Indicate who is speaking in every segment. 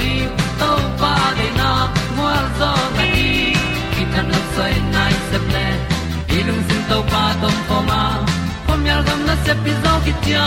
Speaker 1: le zo to pa de na mo zo na ni ki tan no sai nai se ple lung sin to pa tom pa ma pom yal gam na se pi zo ki tia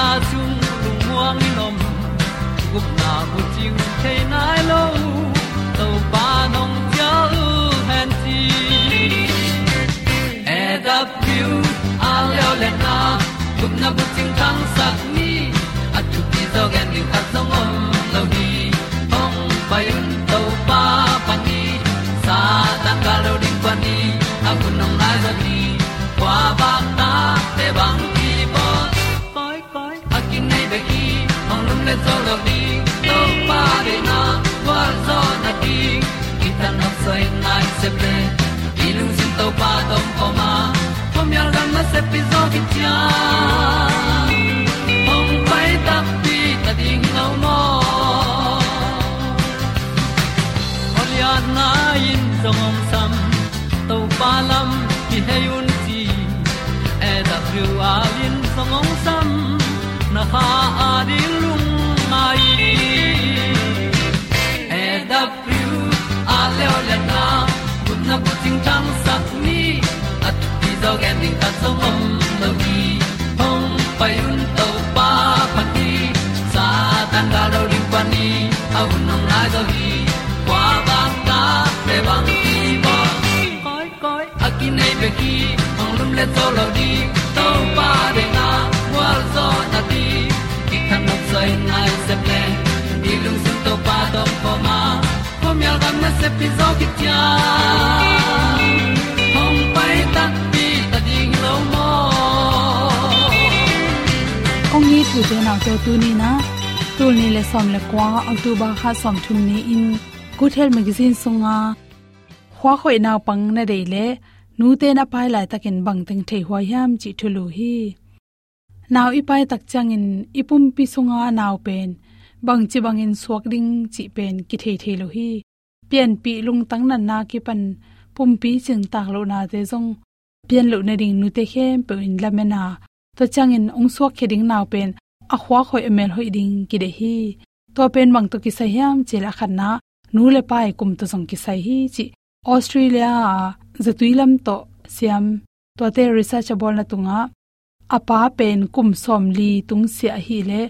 Speaker 1: na chung lu muang ni nom. Gup na bu chiu the nai lo to pa nong pia u han ti e da piu a leo le na. Gup na bu ting thang sat ni le zo lo ni to pa de na kwa zo na ki ki tan nok sai nai se ple ilung sin to pa tom ko ma pom yal gam na se pi zo ki tia ong pai ta pi ta ding lo mo Olia na in song om sam to pa lam ki hay un ti e da thru a lin song om sam, na ha a di lung na bu ni at ti zo gen ding ta so mom no gi hong pai un to pa pa ti sa tan ga do ri pa ni au nong lai do gi kwa ba ta pe bang ti mo koi koi a ki nei pe ki hong lum le to lo di to pa de na wa zo na ti ki kan nok sai nai se ple ni lung sun to pa do pa ma. Pom yal gam na se pi zo ki tia
Speaker 2: ong te na te tu ni na tu ni le som le kwa october kha som thum ni in good health magazine sunga khwa khoi naw pang na dei le nu te na pai lai takin bang teng thei hwa yam chi thulu hi naw i pai tak chang in ipum pi sunga naw pen bang chi bang in suak ding chi pen ki thei thei lo hi pian pi lung tang nan na ki pan pum pi ching tak lo na te jong pian lo na ding nu te khem pe in lamena to chang in ong suak kheding naw pen a khwa khoi emel hoi ding ki de hi to pen bang to ki sahyam chela khanna nu le pai kum to jong ki sa hi, chi australia, zatuilam to siam. To te research bol na tunga, apa pen kum som li tung sia hi le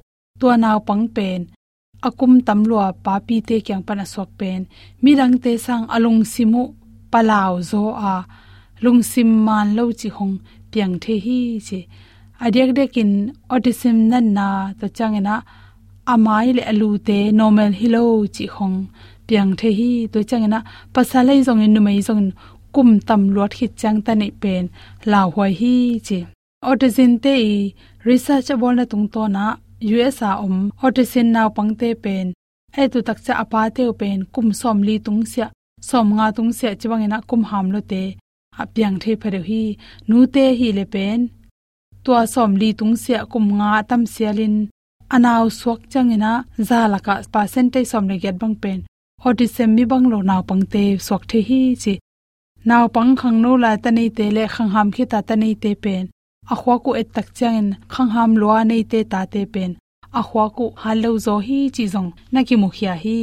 Speaker 2: to naw pang pen, akum tamlua pa pi te kyang pana sok pen mirang te sang alung simu palaw zo a, lung sim man lo chi hong piang the hi, chi adek dekin autism nan na to changena amai le alu te normal hilo chi khong piang the hi to changena pasalai zong in numai zong kum tam lot khit chang ta nei pen la hoi hi chi. Autism te research bol na tung to na USA om autism na pang te pen. Ai tu tak cha apa te pen kum som li tung sia, som nga tung sia chiwang ina kum ham lo te. Apyang the phare hi nu te hi le pen tua som li tung sia kum nga tam sialin. Anaw suak changina zalaka percentage som le get bang pen. Autism mi bang lo naw pangte suak the hi chi. Naw pang khang no la ta nei te le khang ham khi ta ta nei te pen. A khwa ku et tak changin khang ham lo nei te ta te pen. A khwa ku halo zo hi chi zong. Na ki mukhia hi.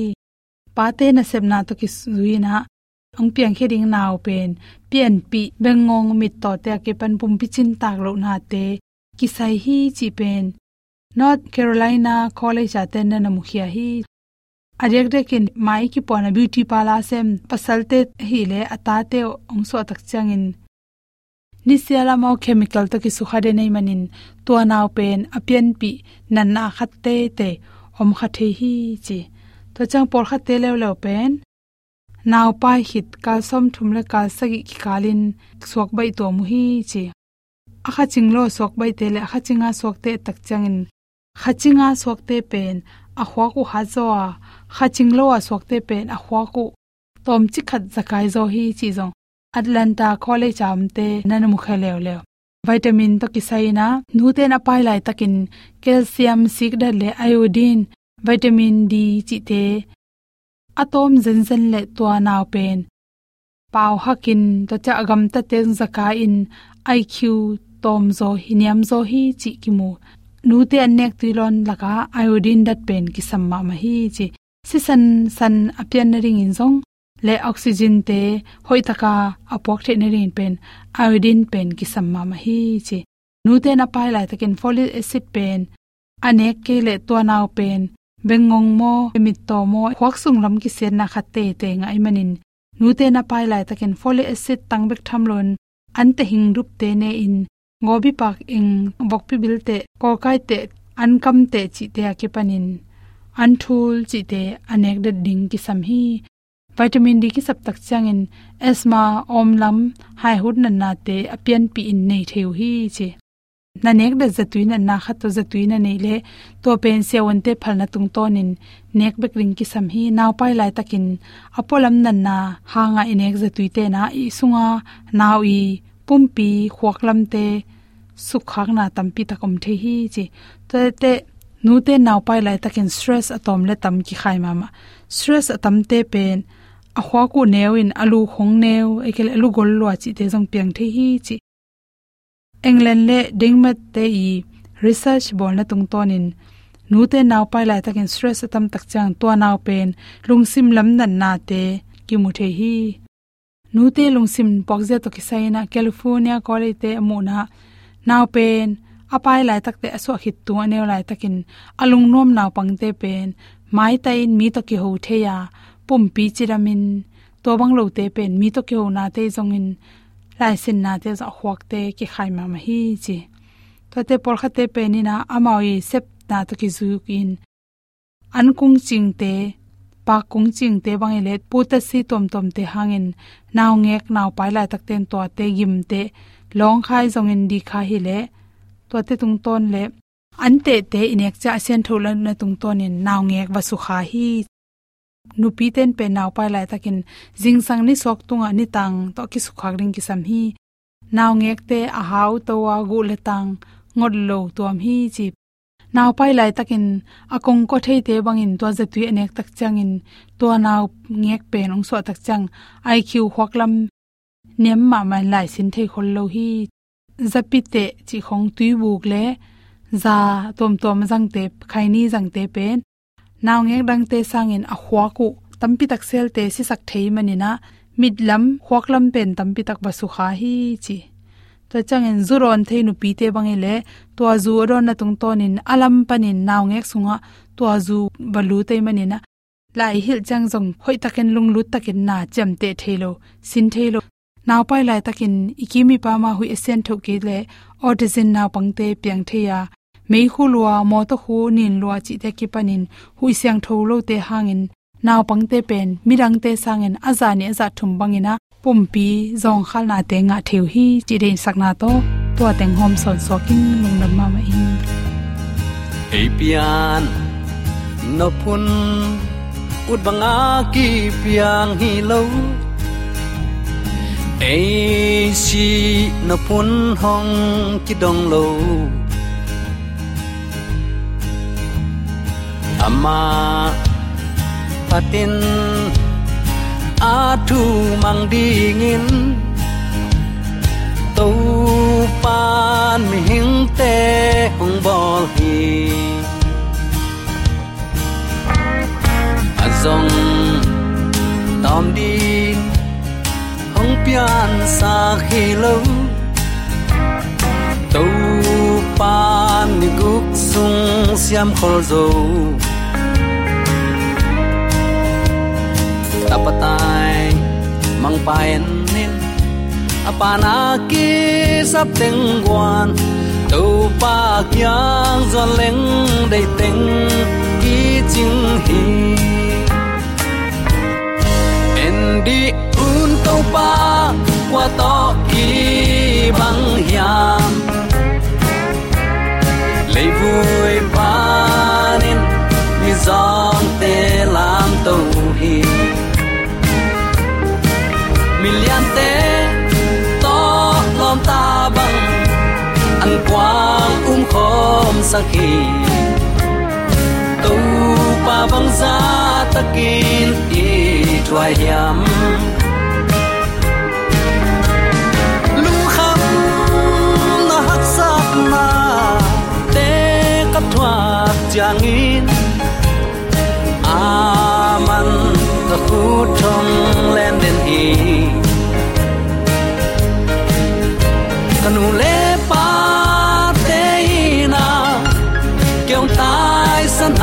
Speaker 2: Pa te na sep na to ki zuina ang piang khe ding naw pen pian pi bengong mit to te ke pan pum pi chin tak lo na te ki sai hi chi pen north carolina college aten na mukhia hi. À Arek rekin mai ki pona beauty pala sem pasalte hi le atate à ongso tak changin nisiala mau chemical to ki sukhade nei manin to naw pen apian à pi nan na khatte te om khathe hi chi to chang por khatte lew lew pen naw pai hit kal som thum le kal sagi ki kalin suak bai to mu hi chi. Akha chinglo suak bai te le akha chinga suak te tak changin. Khachinga suak te pen a khwa ku ha zo a. Khachinglo a suak te pen a khwa ku tom chi khat zakai zo hi chi zong. Atlanta college amte nanamu khalew lew vitamin to kisaina nute na pai lai takin. Calcium sik da le iodine, vitamin d chi te atom zen zen le to naw pen. Pau hakin to cha gam ta teng zaka in iq tom zo hiniam zo hi chi ki mu. Nu te anek tilon laka iodine dat pen ki samma ma hi chi. Si san san apian ring in zong, le oxygen te hoi taka apok the ne rin pen, iodine pen ki samma ma hi chi. Nu te na pai lai takin folic acid pen. Anek ke le to naw pen bengong mo mit to mo khwak sung lam ki sen na khatte te ngai manin nu te na pai lai takin folic acid tangbek thamlon an te hing rup te ne in. Ngobi pak ing bokpi bilte ko kai te, an kam te chi te ke panin. An thul chi te anek de ding ki sam hi. Vitamin d ki sap tak changin asma omlam hai hut na na te apian pi in nei theu hi chi na nek de zatui na na khat to zatui na nei le to pen se won te phal na tung tonin nek bek ring ki sam hi naw pai lai takin apolam nan na ha nga inek zatui te na i sunga naw i pumpi khwaklam te sukhak na tampi takom the hi chi. Te te nu te naw pai lai takin stress atom le tam ki khai ma ma stress atam te pen a khwa ku newin alu khong new ekel alu gol lo chi te jong piang the hi chi england le dingmat te i research bol na tung tonin. Nu te naw pai lai takin stress atam tak chang to naw pen. Lungsim lam nan na te. Ki mu the hi. Nu te lungsim pokje to ki sai na california college te mu na naw pen. Apai lai tak te aso khit tu anew lai takin alung nom naw pang te pen. Mai ta in mi to ki ho the ya. Pum pi chiramin to bang lo te pen mi to ki ho na te jong in lai sin na te za huak te ki khai ma ma hi chi. To te por kha te pe ni na amawi sep na to ki zu in. An kung ching te, pa kung ching te bang le pu ta si tom tom te hangin naw ngek naw pai lai tak ten to te gim te, long khai zong in di kha hi le. To te tung ton le. An te te inek cha sen thola na tung ton in. Naw ngek wa su kha hi nupi ten pe naw pa lai takin jing sang ni sok tunga ni tang to ki su khak ring ki sam hi naw ngek te a haw to wa gu le tang ngod lo tuam hi chi naw pai lai takin akong ko thei te bangin to za tu anek tak changin to naw ngek pe nong so tak chang iq hwaklam nem ma man lai sin thei khol lo hi zapi te chi khong tui buk le za tom tom jang te khaini jang te pen naw ngek dang te sangin a khwa ku tampi tak sel te si sak thei manina midlam khwaklam pen tampi tak basu kha hi chi. To changin zuron thei nu pi te bangile to azu ron na tung tonin alam panin naw ngek sunga to azu balu te manina lai hil chang jong hoi takin lung lut takin na cham te thelo, sin thelo. Naw pai lai takin ikimi pa ma hui esen tho ke le autism naw pangte piang theya mei khu lua mo to khu nin lua chi te ki panin hui siang tho lo te hangin naw pangte pen mirang te sangin azani za thum bangina pumpi zong khal na te nga theu hi chi de sakna to to teng hom son soking lung nam ma ma in
Speaker 1: apian no phun ut banga ki piang hi lo ai si no phun hong ki dong lo ama patin a thu mang dingin tu pan mi hing te hong bol hi azong tom din hong pian sa khi lo tu pan mi guk sung siam khol zo tapatai mang paen nin apana ki sap teng guan tu pa kyang zo leng dei teng ki ching hi en di un to pa qua to ki bang hiam lấy vui ba nên mi giòn million te to lom ta bang an quang um khom sa sakhi tu pa bang za takin i try yam lu kham na hak sak na te kap thwa chang in aman ta khu trong len den hi kanu le pa te na kyong tai san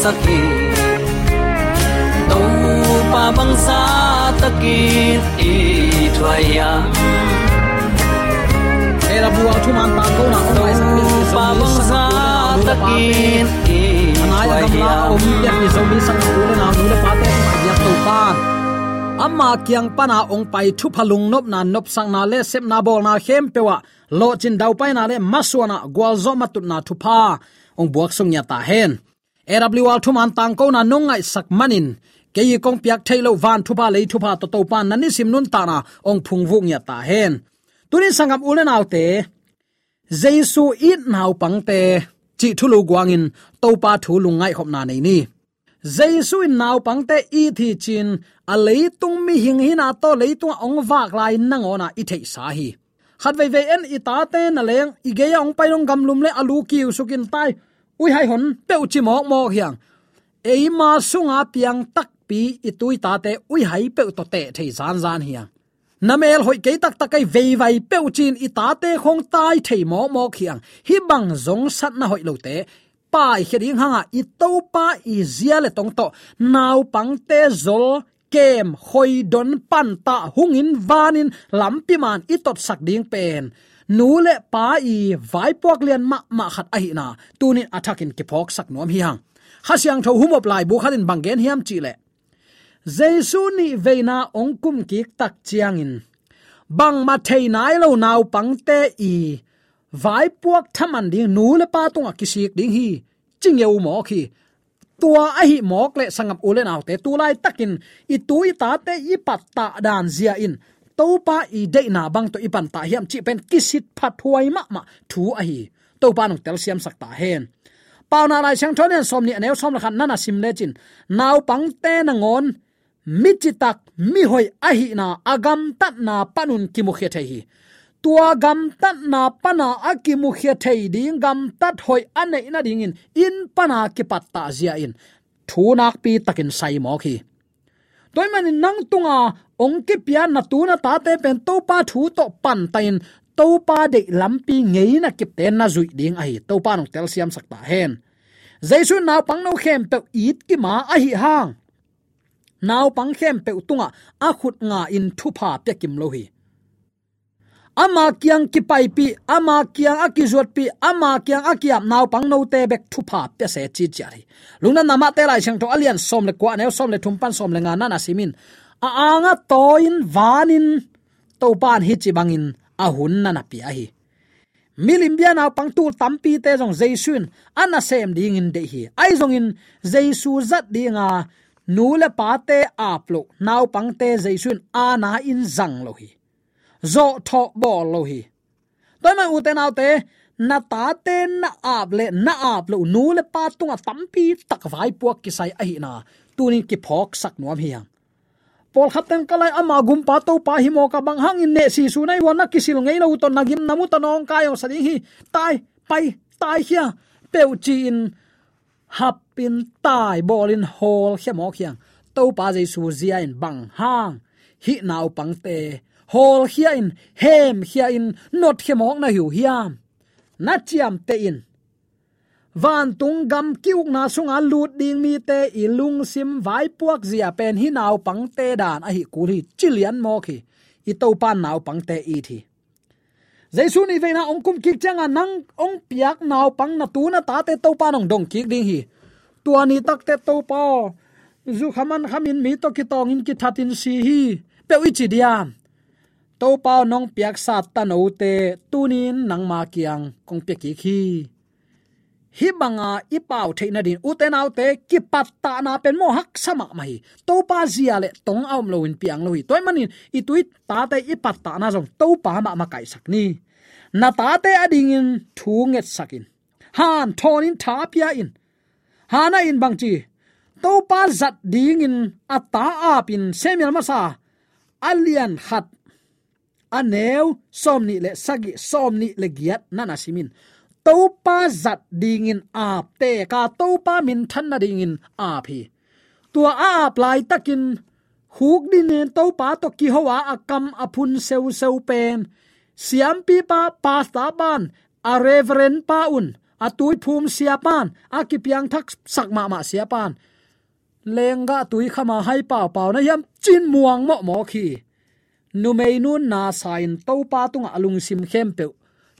Speaker 1: khom sakhi to pa bang sa takin i thwaya
Speaker 3: era bua thu man ta ko na on lai sang ni
Speaker 1: pa bang sa takin i
Speaker 3: anaya gamla om ya ni zo mi sang ko na nu le pa te ma ya to pan amma kyang pana ong pai thu phalung nop na nop sang na le sep na bol na khem pewa lo chin dau pai na le maswana gwal zo matut na thu pa ong buak sung ya ta hen awl thum an tang ko na nongai sak manin. Ke yi kong piak thailo van thupa le thupa to to pan na ni sim nun ta na ong phung vung ya ta hen. Tunin sangam ulen autte jesu it nau pangte chi thulu guangin topa thu lungai khop na nei ni. Jesu in nau pangte i thi chin, a le tung mi hing hina to le leitung ong wak lai nang ona i thei sa hi. Khat ve ve en i ta te na leng, i ge ong pai long gam lum le alu ki sukin tai ui hai hon pe uchi mo mo hiang ei ma sunga piang tak pi itui ta te ui hai pe to te thei zan zan hiang namel hoi ke tak takai vei vai pe uchin i ta te khong tai thei mo mo khiang hi bang zong sat na hoi lo te pai kheding hanga i to pa i zia le tong to nau pang te zol, kem hoi don pan ta hungin vanin lampi man i tot sak ding pen nu le pa i vai pok lian ma ma khat a hi na. Tunin athakin ki phok sak nom hi hang. Hasiang tho humop lai bu khatin bangen hiam chi le. Jesu ni veina ongkum ki tak chiangin bang ma thei nai lo nau pang te i vai puak thaman ding nu le pa tunga kisik ding hi. Chingeu mo khi tua a hi mok le sangam ulen autte tu lai takin. I tui ta te i patta dan zia in topa i de na bang to ipan ta hiam chi pen kisit phat huai ma ma thu a hi. Topa nong tel siam sak ta hen. Pauna lai chang thonen som ni aneu som la khan nana sim le chin. Naw pang te na ngon. Mi chi tak, mi hoi a hi na agam tat na panun ki mu khe the hi. Tua gam tat na pana aki mu khe thei ding gam tat hoi anei na ding in. In pana ki patta zia in. Thu nak pi takin sai mo khi toy man nang tunga ong ke pia na tu na ta te pen to pa thu to pan tain to pa de lampi ngei na kip te na zui ding ai to pa nong tel siam sakta hen. Jaisu naw pang no khem pe it ki ma a hi hang. Naw pang khem pe tunga, a khut nga in thu pha pe kim lo hi ama kyang ki pai pi, ama kyang zuat pi, ama kyang akiam naw pang no te bek thu pha pe se chi chari lungna nama te lai chang to alian, som le kwa ne som le thum pan, som le nga na na simin a anga toin vanin to pan hi chi bangin, a hun na na pi a hi. Milim bia na pang tu tampi te jong jaisun ana sem ding in de hi. Ai jong in, jaisu zat dinga nu le pa te aplo naw pang te jaisun ana in zang lo hi zo tho bo lo hi toy ma uten autte na ta te na ap le na ap lo nu le pa tunga à tampi tak vai puak ki sai a hi na tunin ki phok sak nuam hiang pol khaten kalai ama gum pa to pa hi mo ka bang hang in ne si su nai wana kisil ngei lo to nagim namu ta nong ka yo sadi hi. Tai, pai, tai hia. Peu chi in hapin tai bolin hol he mo khiang to pa jesu zia in bang hang. Hi nau pangte hol hia in, hem hia in, not khemok na hiu hiam. Na chiam te in. Van tung gam kiuk na sunga lut ding mi te ilung sim vai puak zia pen hi naw pang te dan a hi kuri chilian mo khi. I to pan naw pang te i thi. Jaisu ni veina ong kum kik changa nang ong piak naw pang na tu na ta te to pan ong dong kik ding hi. Tuani tak te to pa. Zu khaman khamin mi to ki tong in ki thatin si hi. Pe ui chi diam to pa nong piak sa ta no te tunin nang ma kiang kong pe ki khi. Hi banga i pau theina din uten autte ki patta na pen mo hak sama mai. To pa zia le tong aum lo in piang lo hi toy manin. I tuit ta te i patta na jong to pa ma ma kai sak ni. Na ta te ading in thu nget sakin. Han thon in tha pia in. Hana in bang chi. To pa zat ding in ata apin semel masa alian khat aneu somni le sagi somni le giat nana simin topa zat dingin ap te, ka topa min than na dingin ap hi. Tua a ap lai takin, huk din nen topa to ki hoa akam apun seu seu pen. Siam pi pa pasta ban, a reverend pa un, a tui phum siapan a ki piang thak sak ma ma sia lenga tui khama hai pa pa na yam chin muang mo mo khi nu nun na sain topa tunga alung sim khem pe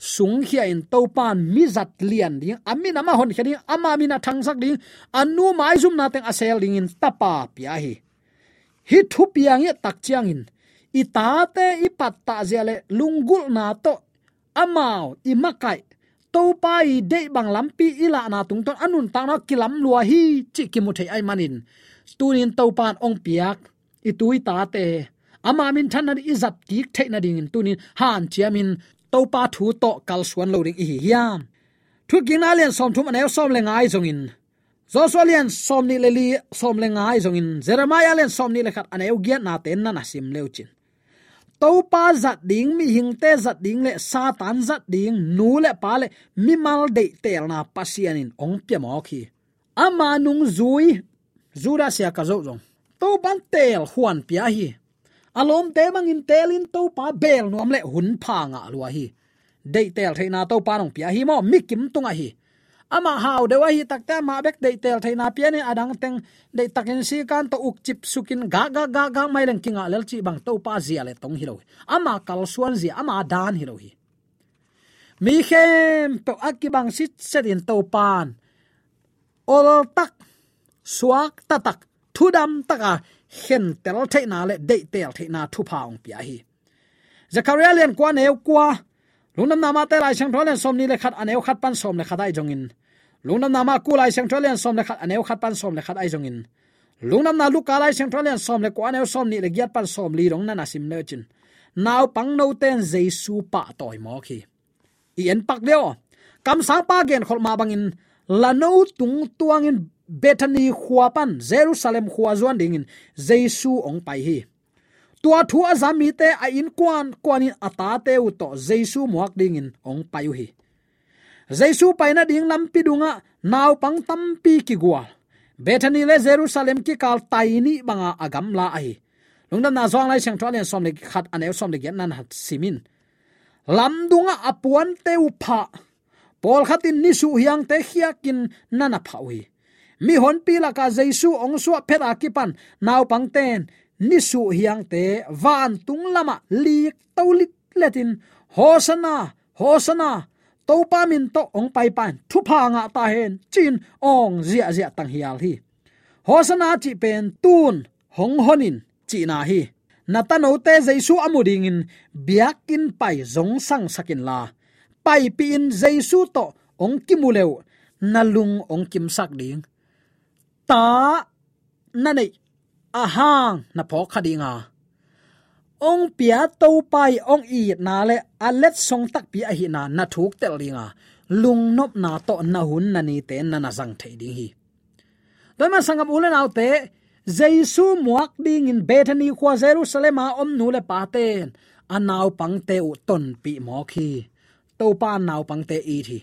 Speaker 3: sung khia in to pan mi zat lian ding, amin ama hon khani ama mina thang sak ding, anu mai zum na teng asel ding in tapa pia hi. Hi thu piang ye tak chiang in. I ta te, i pat ta zele lungul na to, amao, i makai. To pa i de bang lampi ila na tung ton, anun ta na kilam lua hi, chi ki mu thei ai manin. Tunin to pan ong piak, i tui ta te ama min than na izat ki theina ding in tunin han chiamin topa thu to kal suan lo ring hi hiam. Thu king na som thum anew som le ngai zong in. Zo som ni leli som le ngai zong in. Jeremiah len som ni le khat anew giat na ten na na sim leu chin. To zat ding, mi hing te zat ding le, satan zat ding, nu le pa le, mi mal de tel na pasian in, ong pya mo khi. Ama nung zui, zura sia ka zo zong. To ban tel huan pia hi alom te mangin telin to pa bel nuam le hun pha nga lua hi. Dei tel theina to pa nong pia hi mo mikim tung tunga hi. Ama hau de wa hi takta ma bek dei tel theina pia ne adang teng dei takin si kan to uk chip sukin ga ga ga ga mai leng kinga lel chi bang to pa zia le tong hi lo ama kal suan zia, ama dan hi lo hi. Mi khem to akibang sit sedin to pan. Ol tak, suak tatak thudam taka hen tel thei na le de tel thei na thu paung pia hi. Zakaria len kwa neu kwa. Lungnam nama te lai sang tholen som ni le khat aneu khat pan som le khat ai jong in lungnam nama ku lai sang tholen som le khat aneu khat pan som le khat ai jong in lungnam na lu ka lai sang tholen som le kwa aneu som ni le giat pan som li rong na na sim le chin. Naw pang no ten jesu pa toy mo khi. I en pak leo, kam sang pa gen khol ma bangin lano tung tuang bethany khuapan jerusalem khua zuan dingin jesu ong pai hi. Tua thu azami te a in kwan kwanin ata te u to jesu muak dingin ong pai hi. Jesu paina ding lam pi dunga naw pang tam pi ki gwal bethany le jerusalem ki kal taini banga agam la ai lungdam na zong lai chang thwalen som le khat aneu som le gen nan hat simin lam dunga apuan te pha. pol khatin nisu hiang te khiakin nana phawi mi hon pi la ka jaisu, ong su phera ki pan naw pang ten, ni su hiang te, van tung lama lik tolit letin hosana hosana to pa min to ong pai pan, thu pha nga ta hen, chin ong zia zia tang hial hi. Hosana chi pen, tun, hong honin, chi na hi. Natano te jaisu amuding in biakin pai zong sang sakin la. Pai pin jaisu to ong kimuleu nalung ong kim sak ding ta na nei ahang na pho khadinga ong pia to pai ong i na le let song tak pi a hi na na thuk tel ringa lung nop na to na hun na ni te na na jang thei ding hi toy ma sangam ulen autte jaisu muak ding in bethany kwa jerusalem a om nu le paten anaw pangte u ton pi mo khi to pa naw pangte i thi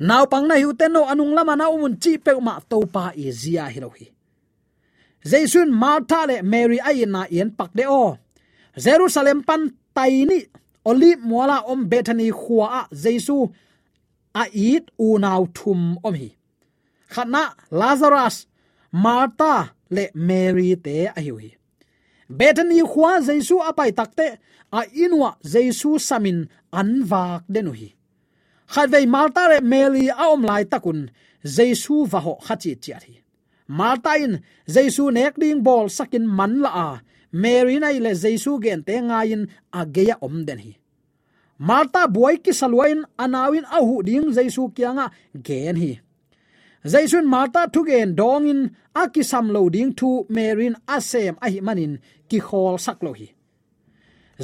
Speaker 3: naw pang na hu te no anung lama na umun chi pe ma to pa i zia hi lo hi. Jaisun martha le mary ai na yen pak de o. Jerusalem pan tai ni, oli mola om bethany khuwa a jesu a it u naw thum om hi. Khana lazarus, martha le mary te a hi hi bethany khuwa jesu apai takte a inwa jesu samin anwak denu hi khatvei malta le mary aom lai takun. Jesu va ho khachi chi ari malta in jesu nek ding bol sakin man la a. Mary nai le jesu gen te nga in ageya om den hi. Malta boy ki salwain anawin ahu ding jesu kyanga gen hi. Jaisun marta thugen dongin akisam lo ding thu marin asem ahi manin ki khol sak lo hi.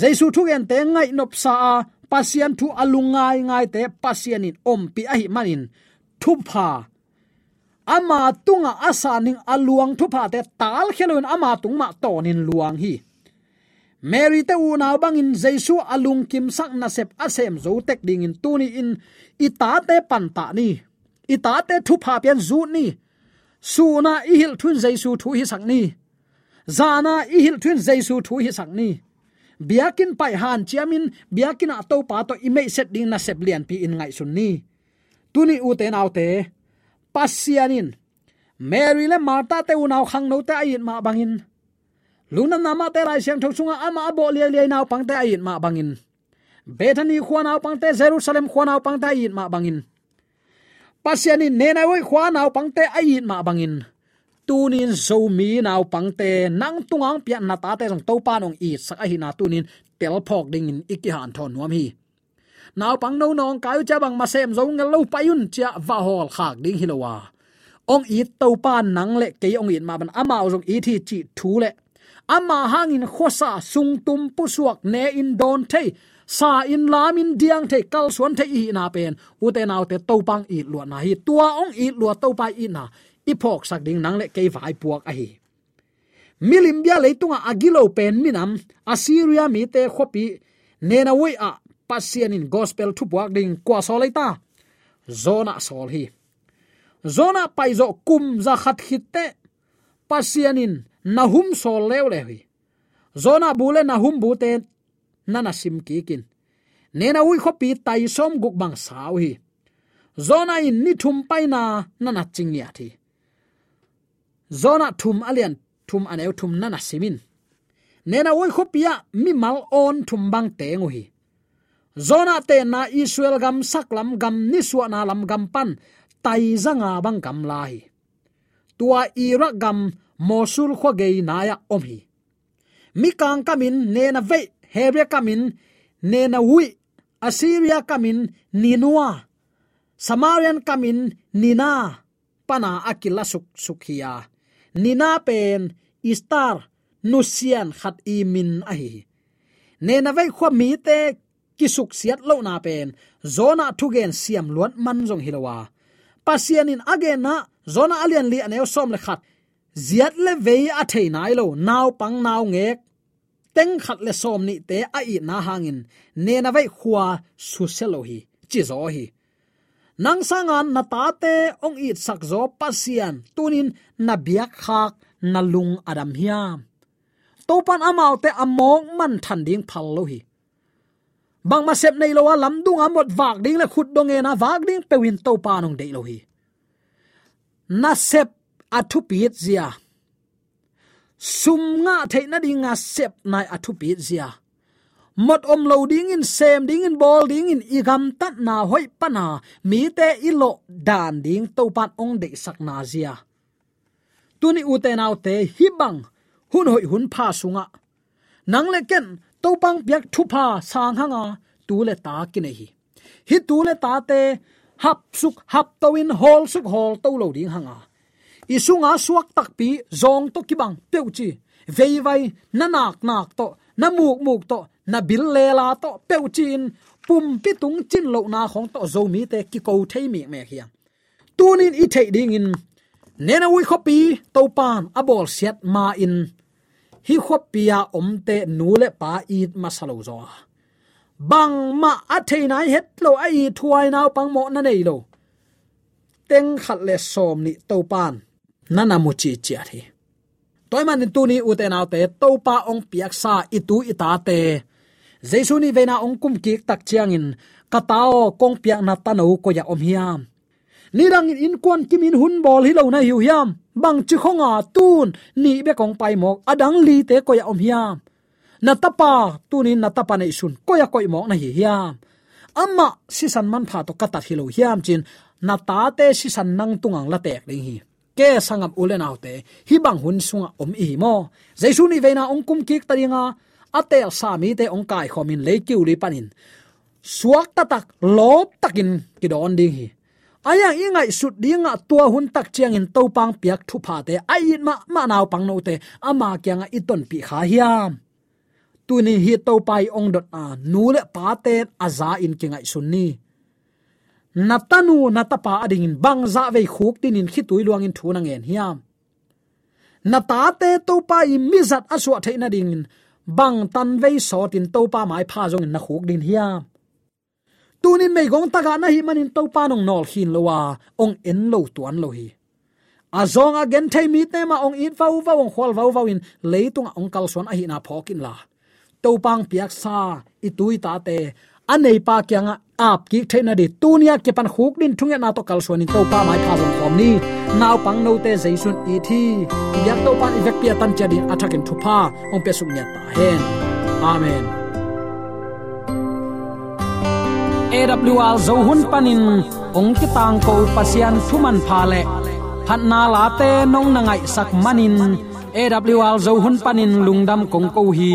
Speaker 3: Jaisu thugen te ngai nop sa a pasian thu alungai ngai te pasianin om pi ahi manin thu pha ama tunga asaning aluang thu pha te tal khelun ama tungma tonin luang hi. Mary te u na bang in jesu alung kim sak na sep asem zo tek ding in tuni in. Ita te pan ta ni. Ita te thu pha pian zu ni. Suna i hil thun jesu thu hi sak ni. Zana i hil thun jesu thu hi sak ni biakin pai han chiamin, biakin a to pa to imei set ding na sep lian pi in ngai sun ni. Tuni u te nau te pasianin mary le marta te unaw khang no te ai ma bangin. Luna nama te lai siang thosunga ama abo le le nau pang te ai ma bangin. Bethany khwana pang te, jerusalem khwana pang te ai ma bangin. Pasianin ne na woi khwana pang te ai ma bangin tunin zomi naw pang te nang tungang pia na ta te jong topa nong i sak a hi tunin tel phok ding in iki han thon nuam hi. Naw pang no nong kayu cha bang ma sem zong ngal lo payun cha va hol khak ding hilowa ong i topa nang le ke ong in ma ban ama ong i thi chi thu le. Ama hangin khosa sung tum pu suak ne in don te sa in lam in diang the, kal suan the i na pen. U te nau te to pang i lu na hi. Tua ong i lu to pa i na ipok sak ding nang le kei vai puak a hi. Milim bia leitunga agilo pen minam, assyria mi te khopi, nena wei a pasian in gospel thu puak ding kwa so ta. Zona sol hi. Zona paizo kum za khat khitte pasian in nahum sol lew le hi. Zona bule nahum bu te nana sim ki kin. Nena ui khopi tai som guk bang sau hi. Zona in ni thum paina nana chingya thi zona thum alian, thum aneu thum nana simin. Nena oi khopia mi mal on thum bang te nguhi. Zona te na israel gam saklam gam ni suana lam gam pan, tai zanga bang gam lai. Tua ira gam mosul kho ge na ya om hi. Mi kang kamin, nena ve hebe kamin, nena wi assyria kamin, ninua. Samarian kamin, nina. Pana akila suk sukhia nina pen istar nusian khat imin ahi ne na vai khwa mi te kisuk siat lo na pen. Zona thugen siam luan man jong hilowa pasian in again na zona alian li aneo som le khat. Ziat le ve a thei nai lo naw pang naw ngek. Teng khat le som ni te a i na hangin. Ne na vai khwa su selo hi. Chi zo hi nang sangan na tate ong it sak zo pasian. Tunin na biak khak na lung adam hiam. Topan amau te among man than ding phal lo hi. Bang ma sep nei lo wa lam dung amot vak ding la khut dong e na vak ding pewin to pa nong dei lo hi. Na sep athupit zia. Sum nga the na ding nga sep nai athupit zia mat om lo ding in sem ding in bol ding in igam tat na hoi pana mi te ilo dan ding to pan ong de sak na zia. Tuni u te nau te hi bang hun hoi hun pha sunga nang le ken to pang piak thu pha sang hanga tu le ta kine hi. Hi tu le ta te hap suk hap to in hol suk hol to lo ding hanga isunga suak tak pi zong to kibang peu chi. Vei vai, na nak nak to na muk muk to, na bil le la to peu chin, pum pi tung chin lo na khong to, zo mi te ki ko thei mi me hiang tunin i thei ding in nena wi khopi to pan abol siat ma in. Hi khopia omte nule pa i masalo zo bang ma a theinai het lo ai thuai naw pang mo na nei lo. Teng khat le som ni to pan nana mu chi chi thi toy man tu ni u te to pa ong piak sa itu ita te. Jesu ni vena ong kum ki tak chiang in katao, kong piak na ta ko ya om hiam. Ni rang in kon kim in hun bol hi lo na hiu hiam, bang chi khonga tun, ni be kong pai mok, adang li te ko ya om hiam. Na tapa tunin na tapa nei sun, ko ya koi mok na hi hiam. Amma si san man pha to kata hilo hiam chin, na ta te si san nang tungang la tek ding hi ke sangam ulen autte hi bang hun sunga om i mo. Jaisu ni veina ong kum kik taringa, atel sami te ong kai khomin le kiu li panin. Suak tatak, lop takin kidon ding hi. Aya ingai sut dinga tua hun tak chiang in topang piak thu pha te, ai ma ma naw pang no te, ama a iton pi kha hiam. Tu ni hi to pai ong dot a, nu le pa te aza in kingai sunni natanu natapa ading in bang za ve khuk tin in khitui luang in thuna ngen hiam. Nata te to pa i mizat aswa theina ding in bang tan ve so tin to pa mai pha jong in na khuk din hiam. Tunin mei gong taga na hi manin to pa nong nol hin lowa, ong en lo tuan lo hi. A zong again thai mi te ma ong in vau vau, ong khol vau vau in, leitung ong kal son a hi na phokin la. To pang piak sa i ta te anei pa kyanga ap ki thena de tunia ke pan khuk din thunga na to kal son in to pa mai pha zong khom ni. Naw pang no te jaisun e thi. Yak to pan ivek pia tan chadin athakin thupa ong pe suk nya ta hen. Amen. AWR zo hun panin ong ki tang ko pasian thuman pha le. Phat na la te nong na ngai sak manin AWR zo hun panin lungdam kong ko hi